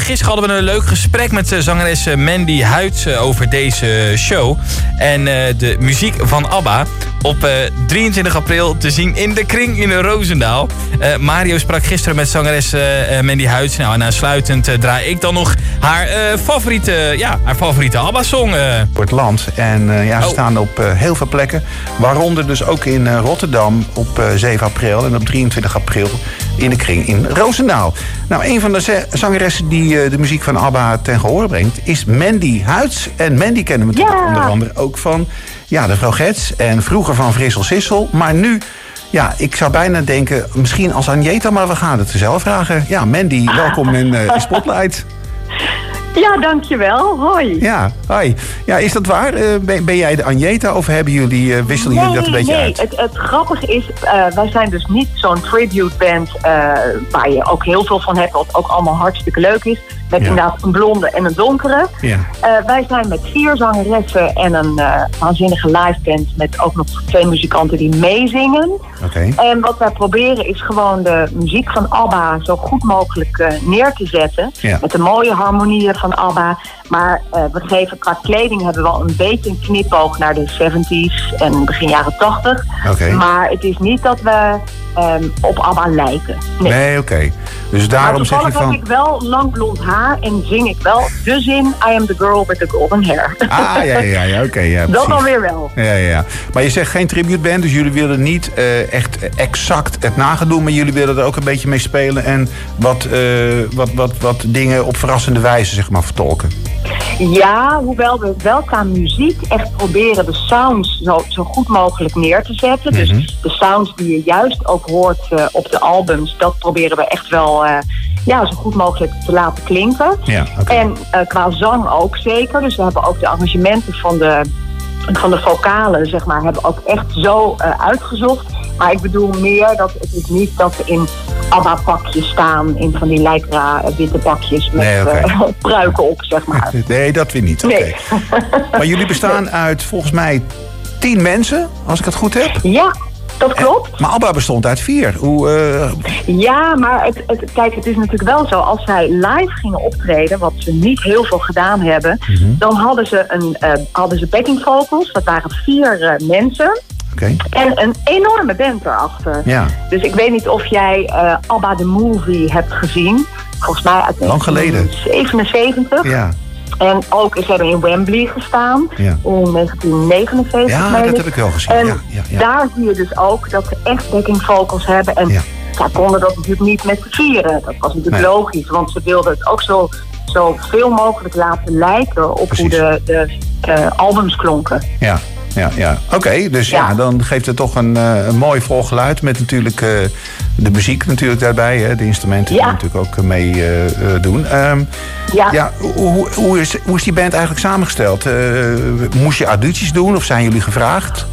Gisteren hadden we een leuk gesprek met eh, zangeres eh, Mandy Huids eh, over deze show. En de muziek van ABBA op 23 april te zien in de kring in Roosendaal. Mario sprak gisteren met zangeres Mandy Huids. Nou, en aansluitend draai ik dan nog haar favoriete, ja, haar favoriete ABBA-song. Voor het land. En ja, ze oh. staan op heel veel plekken. Waaronder dus ook in Rotterdam op 7 april en op 23 april in de kring in Roosendaal. Nou, een van de zangeressen die eh, de muziek van ABBA ten gehoor brengt... is Mandy Huids. En Mandy kennen we natuurlijk onder andere ook van... ja, de vrouw Gets en vroeger van Frissel Sissel. Maar nu... Ja, ik zou bijna denken, misschien als Anjeta, maar we gaan het zelf vragen. Ja, Mandy, welkom in uh, Spotlight. Ja, dankjewel. Hoi. Ja, hoi. Ja, is dat waar? Uh, ben, ben, jij de Anjeta of hebben jullie, uh, wisselen jullie dat een beetje nee. uit? Het, het grappige is, uh, wij zijn dus niet zo'n tribute band waar je ook heel veel van hebt, wat ook allemaal hartstikke leuk is. Met inderdaad een blonde en een donkere. Ja. wij zijn met vier zangeressen en een waanzinnige live band met ook nog twee muzikanten die meezingen. Okay. En wat wij proberen is gewoon de muziek van ABBA zo goed mogelijk neer te zetten. Met de mooie harmonieën van ABBA. Maar we geven qua kleding hebben we wel een beetje een knipoog naar de 70s en begin jaren 80. Okay. Maar het is niet dat we um, op ABBA lijken. Nee, oké. Okay. Dus daarom zeg je van... heb ik wel lang blond haar en zing ik wel de zin I am the girl with the golden hair. Ah, ja, ja, ja, oké. Okay, ja, dat dan weer wel. Ja, ja. Maar je zegt geen tribute band, dus jullie willen niet uh, echt exact het nagedoen, maar jullie willen er ook een beetje mee spelen en wat, uh, wat, wat, wat dingen op verrassende wijze, zeg maar, vertolken. Ja, hoewel we wel qua muziek echt proberen de sounds zo, zo goed mogelijk neer te zetten. Dus mhm. de sounds die je juist ook hoort uh, op de albums, dat proberen we echt wel ja, zo goed mogelijk te laten klinken. Ja, okay. En uh, qua zang ook zeker. Dus we hebben ook de arrangementen van de, van de vocalen, zeg maar, hebben ook echt zo uitgezocht. Maar ik bedoel meer dat het is niet dat we in ABBA-pakjes staan. In van die lijkra witte pakjes met nee, okay. pruiken op, zeg maar. Nee, dat weer niet. Nee. maar jullie bestaan uit volgens mij tien mensen, als ik het goed heb. Ja, dat klopt. maar ABBA bestond uit vier. Hoe, uh... Ja, maar het, het, kijk, het is natuurlijk wel zo. Als zij live gingen optreden, wat ze niet heel veel gedaan hebben... Mm -hmm. dan hadden ze, een, uh, hadden ze backing vocals. Dat waren vier uh, mensen. Okay. En een enorme band erachter. Ja. Dus ik weet niet of jij ABBA the Movie hebt gezien. Volgens mij uit Lang geleden. 77. Ja. En ook, ze hebben in Wembley gestaan ja. in 1979. Ja, dat heb ik wel gezien. En ja, ja, ja. daar zie je dus ook dat ze echt backing vocals hebben. En zij konden dat natuurlijk niet met vieren. Dat was natuurlijk nee. logisch, want ze wilden het ook zo, zo veel mogelijk laten lijken op Precies. hoe de, de uh, albums klonken. Ja, ja, ja. Oké, dus ja. ja. dan geeft het toch een, uh, een mooi volgeluid met natuurlijk uh, de muziek natuurlijk daarbij. Hè, de instrumenten ja. die natuurlijk ook mee uh, doen. Um, ja. ja hoe, hoe, is, hoe is die band eigenlijk samengesteld? moest je audities doen of zijn jullie gevraagd?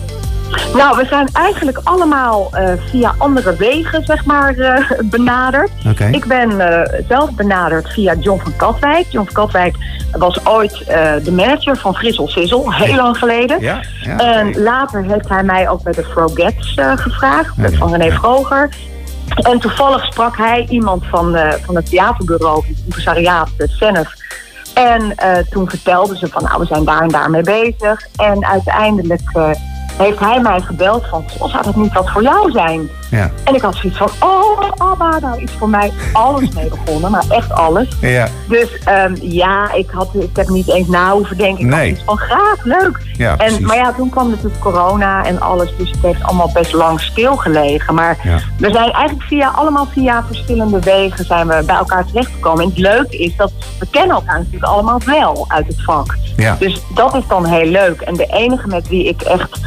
Nou, we zijn eigenlijk allemaal uh, via andere wegen, zeg maar, uh, benaderd. Okay. Ik ben uh, zelf benaderd via John van Katwijk. John van Katwijk was ooit de manager van Frissel Sizzle, heel lang geleden. Ja, ja, en later heeft hij mij ook bij de Frogets gevraagd, okay. van René Vroger. En toevallig sprak hij iemand van, van het theaterbureau, het impresariaat, Senef. En toen vertelden ze van, nou, we zijn daar en daar mee bezig. En uiteindelijk heeft hij mij gebeld van, zou dat niet wat voor jou zijn? Ja. En ik had zoiets van, oh, Abba, nou is voor mij alles mee begonnen, maar echt alles. Ja. Dus um, ja, ik, had, ik heb niet eens na hoeven denken. Ik nee. had iets van, graag, leuk. Ja, en, maar ja, toen kwam natuurlijk corona en alles, dus het heeft allemaal best lang stilgelegen. Maar ja. we zijn eigenlijk via, allemaal via verschillende wegen zijn we bij elkaar terechtgekomen. En het leuke is dat we kennen elkaar natuurlijk allemaal wel uit het vak. Ja. Dus dat is dan heel leuk. En de enige met wie ik echt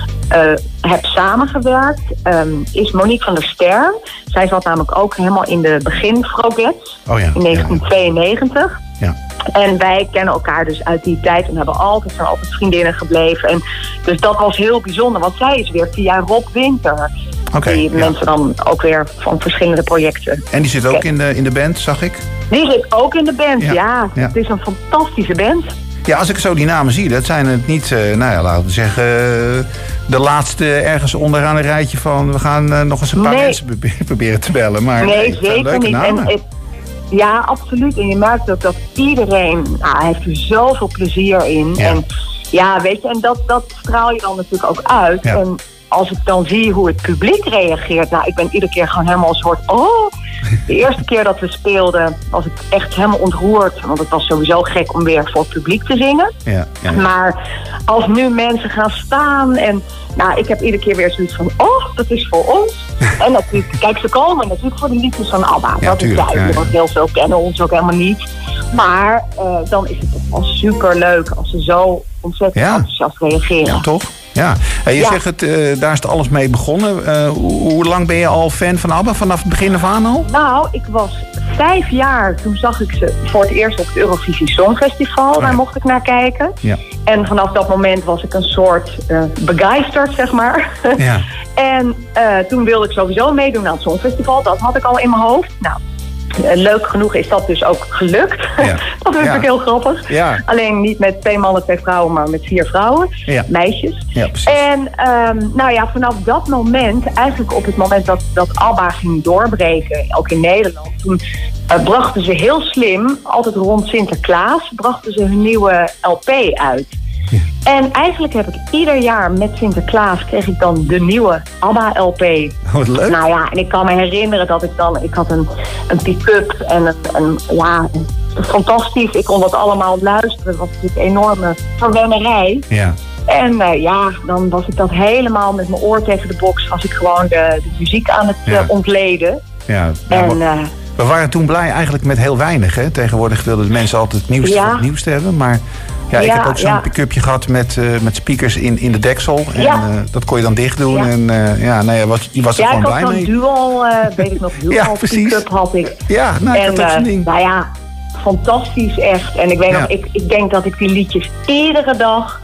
heb samengewerkt um, is Monique van der Ster. Zij zat namelijk ook helemaal in de begin Frogets oh ja, in 1992. Ja, En wij kennen elkaar dus uit die tijd en hebben altijd, zijn altijd vriendinnen gebleven. En dus dat was heel bijzonder, want zij is weer via Rob Winter. Okay, die mensen dan ook weer van verschillende projecten. En die zit ook in de, in de band, zag ik? Die zit ook in de band, ja. Het is een fantastische band. Ja, als ik zo die namen zie, dat zijn het niet, uh, nou ja, laten we zeggen, uh, de laatste ergens onderaan een rijtje van we gaan uh, nog eens een paar nee. mensen proberen te bellen. Maar nee, zeker niet. En, Ja, absoluut. En je merkt ook dat iedereen, nou, heeft er zoveel plezier in. En ja, weet je, en dat, dat straal je dan natuurlijk ook uit. En als ik dan zie hoe het publiek reageert, nou, ik ben iedere keer gewoon helemaal een soort, oh. De eerste keer dat we speelden, was ik echt helemaal ontroerd. Want het was sowieso gek om weer voor het publiek te zingen. Ja, ja. Maar als nu mensen gaan staan en nou, ik heb iedere keer weer zoiets van, oh, dat is voor ons. en natuurlijk, kijk, ze komen natuurlijk voor de liedjes van ABBA. dat is duidelijk, want heel veel kennen ons ook helemaal niet. Maar uh, dan is het toch wel super leuk als ze zo ontzettend enthousiast reageren. Ja, toch? Ja, en je zegt het, uh, daar is het alles mee begonnen. Uh, hoe, hoe, lang ben je al fan van ABBA? Vanaf het begin af aan al? Nou, ik was vijf jaar. Toen zag ik ze voor het eerst op het Eurovisie Songfestival. Daar mocht ik naar kijken. Ja. En vanaf dat moment was ik een soort uh, begeisterd, zeg maar. Ja. en toen wilde ik sowieso meedoen aan het Songfestival. Dat had ik al in mijn hoofd. Nou, eh, leuk genoeg is dat dus ook gelukt. Ja. dat is natuurlijk heel grappig. Ja. Alleen niet met twee mannen, twee vrouwen, maar met vier vrouwen. Meisjes. en um, nou ja, vanaf dat moment, eigenlijk op het moment dat, dat ABBA ging doorbreken, ook in Nederland, toen uh, brachten ze heel slim, altijd rond Sinterklaas, brachten ze hun nieuwe LP uit. En eigenlijk heb ik ieder jaar met Sinterklaas kreeg ik dan de nieuwe ABBA-LP. Wat leuk. Nou ja, en ik kan me herinneren dat ik dan... Ik had een, een pick-up en een, een, ja, fantastisch. Ik kon dat allemaal luisteren. Het was natuurlijk een enorme verwennerij. Ja. En uh, ja, dan was ik dat helemaal met mijn oor tegen de box... was ik gewoon de, de muziek aan het uh, ontleden. Ja, en... Uh, we waren toen blij eigenlijk met heel weinig. Hè? Tegenwoordig wilden de mensen altijd het nieuwste, ja. het nieuwste hebben. Maar ja, ik heb ook zo'n pick-upje gehad met, uh, met speakers in, in de deksel. En uh, dat kon je dan dicht doen. En uh, ja, nou ja, was, je was er gewoon blij mee. Ja, ik had dual, weet ik nog, dual pick-up had ik. Ja, nou, en, dat zo'n ding. Nou ja, fantastisch echt. En ik weet nog, ik, ik denk dat ik die liedjes iedere dag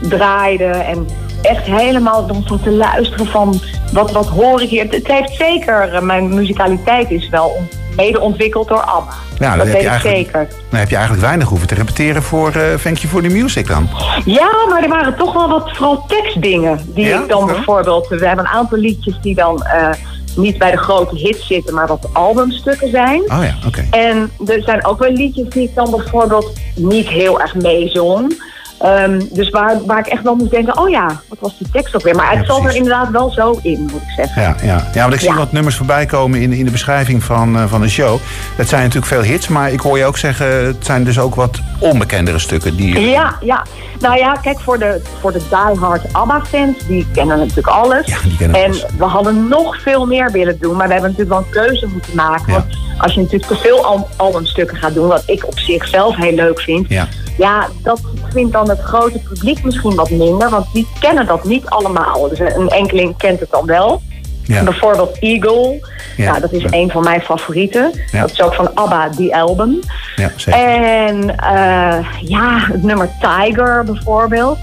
draaide. En echt helemaal zo te luisteren van wat, wat hoor ik hier. Het, heeft zeker, mijn muzikaliteit is wel mede ontwikkeld door ABBA. Ja, dat weet ik zeker. Dan heb je eigenlijk weinig hoeven te repeteren voor uh, Thank You For The Music dan. Ja, maar er waren toch wel wat vooral tekstdingen. Die ik dan bijvoorbeeld... We hebben een aantal liedjes die dan... Uh, niet bij de grote hits zitten, maar wat albumstukken zijn. Oh ja, oké. En er zijn ook wel liedjes die ik dan bijvoorbeeld niet heel erg meezong. Um, dus waar, waar ik echt wel moest denken, oh ja, wat was die tekst ook weer? Maar het zat er inderdaad wel zo in, moet ik zeggen. Ja, ja. ja want ik zie wat nummers voorbij komen in, in de beschrijving van, uh, van de show. Het zijn natuurlijk veel hits, maar ik hoor je ook zeggen... het zijn dus ook wat onbekendere stukken. Die... Ja, ja. Nou ja, kijk, voor de, voor de diehard ABBA-fans, die kennen natuurlijk alles. Ja, die kennen en we hadden nog veel meer willen doen, maar we hebben natuurlijk wel een keuze moeten maken. Want als je natuurlijk te veel albumstukken gaat doen, wat ik op zichzelf heel leuk vind... Ja ja, dat vindt dan het grote publiek misschien wat minder, want die kennen dat niet allemaal. Dus een enkeling kent het dan wel. Ja. Bijvoorbeeld Eagle. Ja. Nou, dat is een van mijn favorieten. Dat is ook van ABBA, die album. Ja, zeker. En uh, ja, het nummer Tiger bijvoorbeeld.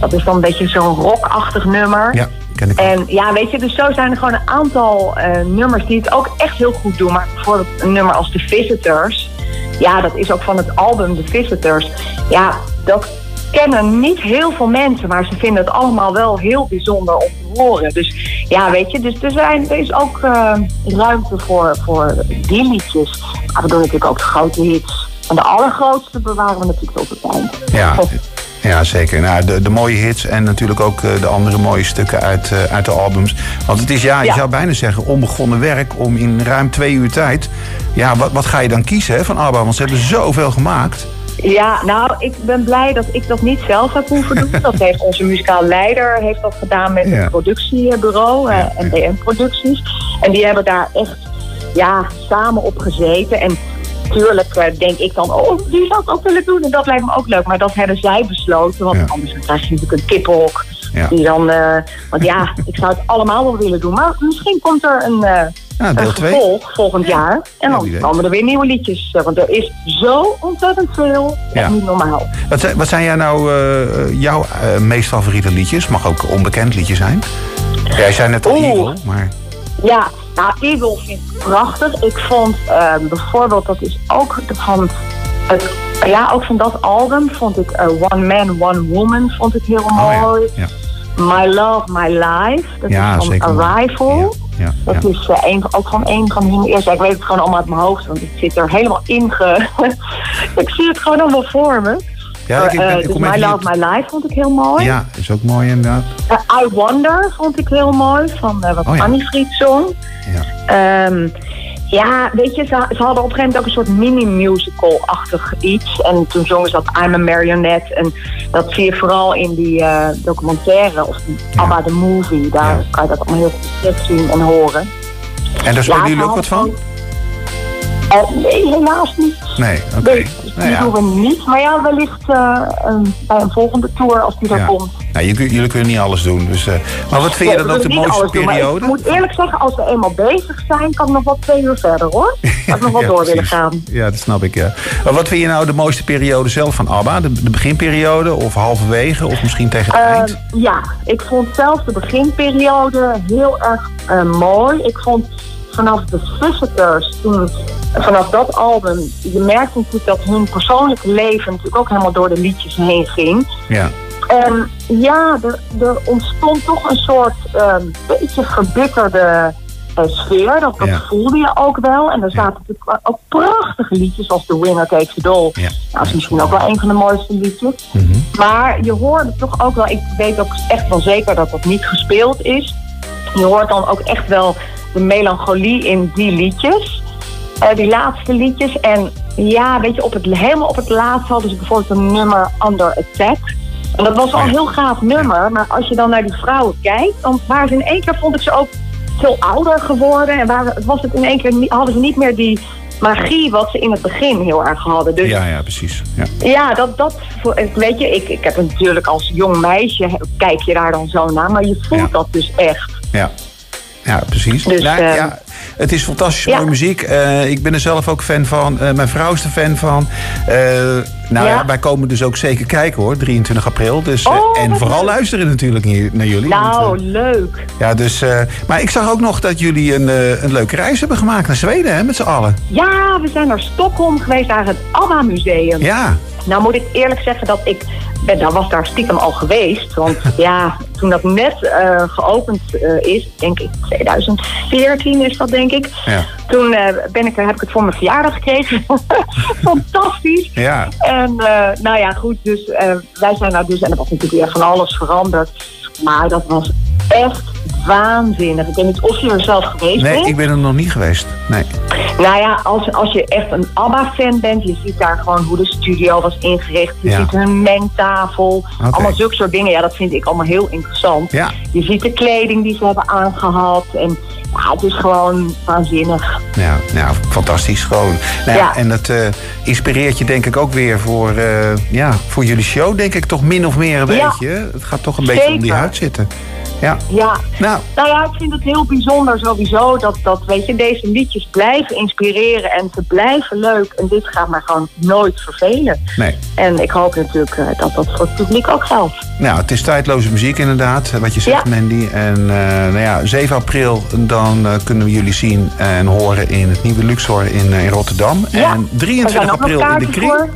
Dat is dan een beetje zo'n rockachtig nummer. Ja, ken ik En ja, weet je, dus zo zijn er gewoon een aantal uh, nummers die het ook echt heel goed doen. Maar bijvoorbeeld een nummer als The Visitors ja, dat is ook van het album The Visitors. Ja, dat kennen niet heel veel mensen, maar ze vinden het allemaal wel heel bijzonder om te horen. Dus ja, weet je, dus er, zijn, er is ook uh, ruimte voor, voor die liedjes. Maar we doen natuurlijk ook de grote hits. En de allergrootste bewaren we natuurlijk tot het eind. Ja, ja, zeker. Nou, de, de mooie hits en natuurlijk ook eh, de andere mooie stukken uit, uh, uit de albums. Want het is, ja, je zou bijna zeggen, onbegonnen werk om in ruim twee uur tijd... Ja, wat, wat ga je dan kiezen hè, van ABBA? Want ze hebben zoveel gemaakt. Ja, nou, ik ben blij dat ik dat niet zelf heb hoeven doen. Dat heeft onze muzikaal leider heeft dat gedaan met het productiebureau, uh, NDM Producties. En die hebben daar echt ja, samen op gezeten. En natuurlijk uh, denk ik dan, oh, die zou ik ook willen doen. En dat lijkt me ook leuk. Maar dat hebben zij besloten. Want anders krijg je natuurlijk een kippenhok. Die dan, uh, want ja, ik zou het allemaal wel willen doen. Maar misschien komt er een, uh, ja, een vervolg volgend jaar. En dan komen er weer nieuwe liedjes. Want er is zo ontzettend veel. Ja. Niet normaal. Wat zijn, wat zijn jij nou jouw meest favoriete liedjes? Mag ook onbekend liedje zijn. Jij zei net al Evil, maar... Ja, nou, Eagle vind ik prachtig. Ik vond uh, bijvoorbeeld, dat is ook van het, ja, ook van dat album vond ik uh, One Man, One Woman vond ik heel oh, mooi. Ja. My Love, My Life, dat is van Arrival. Ja, dat is uh, een, ook gewoon een van hun eerste. Ik weet het gewoon allemaal uit mijn hoofd, want het zit er helemaal in. Ge... ik zie het gewoon allemaal voor me. Ja, ik, ik, ben, uh, dus My Love, My Life vond ik heel mooi. Ja, is ook mooi inderdaad. I Wonder vond ik heel mooi, van wat oh, Annie Fried zong. Ja. Um, ja, weet je, ze, ze, hadden op een gegeven moment ook een soort mini-musical-achtig iets. En toen zongen ze dat I'm a Marionette. En dat zie je vooral in die uh, documentaire, of die ja. ABBA the Movie. Daar kan je dat allemaal heel goed zien en horen. En daar spelen jullie ook wat van? Uh, nee, helaas niet. Nee, oké. Okay. Dus die doen we niet. Maar ja, wellicht uh, een, bij een volgende tour als die er komt. Nou, jullie kunnen niet alles doen. Dus, uh, maar wat vind je dan ook de mooiste periode? ik moet eerlijk zeggen, als we eenmaal bezig zijn, kan ik nog wat twee uur verder hoor. Als ik nog wat door willen gaan. Ja, dat snap ik. Ja. Maar wat vind je nou de mooiste periode zelf van ABBA? De, de beginperiode of halverwege of misschien tegen het eind? Ja, ik vond zelf de beginperiode heel erg mooi. Ik vond vanaf de Visitors, toen, vanaf dat album, je merkte natuurlijk dat hun persoonlijke leven natuurlijk ook helemaal door de liedjes heen ging. Ja. En ja, er, er ontstond toch een soort um, beetje verbitterde uh, sfeer. Dat, dat voelde je ook wel. En er zaten natuurlijk ook prachtige liedjes als The Winner Takes It All. Ja. Nou, dat is misschien ook wel een van de mooiste liedjes. Mm Maar je hoorde toch ook wel, ik weet ook echt wel zeker dat dat niet gespeeld is. Je hoort dan ook echt wel de melancholie in die liedjes. Uh, die laatste liedjes. En ja, weet je, op het, helemaal op het laatste hadden ze bijvoorbeeld een nummer Under Attack. En dat was al een heel gaaf nummer. Maar als je dan naar die vrouwen kijkt, dan waren ze in één keer, vond ik ze ook veel ouder geworden. En waren, was het in één keer, hadden ze niet meer die magie wat ze in het begin heel erg hadden. Dus, ja, ja, precies. Ja, ja dat, dat, weet je, ik, ik heb natuurlijk als jong meisje, kijk je daar dan zo naar, maar je voelt dat dus echt. Ja, ja, precies. Dus, nou, ehm, ja, het is fantastisch mooie muziek. Uh, ik ben er zelf ook fan van. Uh, mijn vrouw is er fan van. Uh, nou ja. wij komen dus ook zeker kijken hoor, 23 april. Dus, oh, en vooral luisteren natuurlijk hier, naar jullie. Nou, want, leuk. Ja, dus, maar ik zag ook nog dat jullie een, een leuke reis hebben gemaakt naar Zweden, hè, met z'n allen. Ja, we zijn naar Stockholm geweest, naar het ABBA Museum. Ja. Nou moet ik eerlijk zeggen dat ik ben, nou was daar stiekem al geweest. Want ja, toen dat net uh, geopend uh, is, denk ik 2014 is dat denk ik. Ja. Toen uh, ben ik, heb ik het voor mijn verjaardag gekregen. Fantastisch. Ja. En nou ja, goed, dus wij zijn daar dus, en er was natuurlijk weer van alles veranderd. Maar dat was echt waanzinnig. Ik weet niet of je er zelf geweest nee, bent. Nee, ik ben er nog niet geweest. Nee. Nou ja, als, als je echt een ABBA-fan bent, je ziet daar gewoon hoe de studio was ingericht. Je ziet hun mengtafel, allemaal zulke soort dingen. Ja, dat vind ik allemaal heel interessant. Ja. Je ziet de kleding die ze hebben aangehad en ja, het is gewoon waanzinnig. Ja, ja fantastisch gewoon. Nou, ja. En dat uh, inspireert je denk ik ook weer voor, uh, ja, voor jullie show, denk ik toch min of meer een beetje. Het gaat toch een beetje om die huid zitten. Ja. ja. Nou. nou ja, ik vind het heel bijzonder sowieso dat, dat weet je, deze liedjes blijven inspireren en ze blijven leuk. En dit gaat maar gewoon nooit vervelen. Nee. En ik hoop natuurlijk uh, dat dat voor het publiek ook geldt. Nou, het is tijdloze muziek inderdaad, wat je zegt Mandy. En uh, nou ja, 7 april dan uh, kunnen we jullie zien en horen in het nieuwe Luxor in, in Rotterdam. Ja. En 23 april in de Kring. Voor.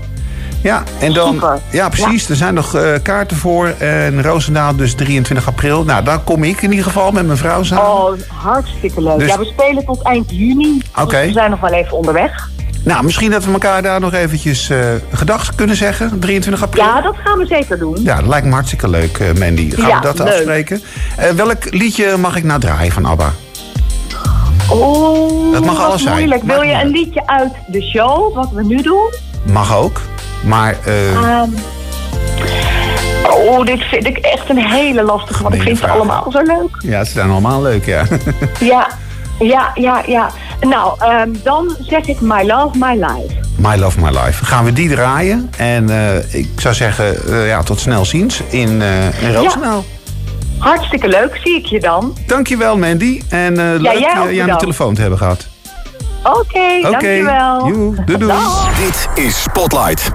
Ja, en dan, ja precies. Er zijn nog uh, kaarten voor. En Roosendaal dus 23 april. Nou, dan kom ik in ieder geval met mijn vrouw samen. Oh, hartstikke leuk. Dus... Ja, we spelen tot eind juni. Oké. Okay. Dus we zijn nog wel even onderweg. Nou, misschien dat we elkaar daar nog eventjes uh, gedag kunnen zeggen. 23 april. Ja, dat gaan we zeker doen. Ja, dat lijkt me hartstikke leuk, uh, Mandy. Gaan ja, we dat leuk. afspreken? Uh, welk liedje mag ik nou draaien van ABBA? Oh, dat mag alles zijn. moeilijk. Wil je een liedje uit de show, wat we nu doen? Mag ook. Maar... Uh... Um, oh, dit vind ik echt een hele lastige, want ik vind ze allemaal zo leuk. Ja, ze zijn allemaal leuk, ja. ja, ja, ja, ja. Nou, um, dan zeg ik My Love, My Life. My Love, My Life. Gaan we die draaien. En uh, ik zou zeggen, uh, ja, tot snel ziens in, uh, in Roosendaal. Ja. Hartstikke leuk, zie ik je dan. Dankjewel Mandy. En ja, leuk je, je aan de telefoon te hebben gehad. Oké, okay, okay. dankjewel. Joe, doei doei. Dit is Spotlight.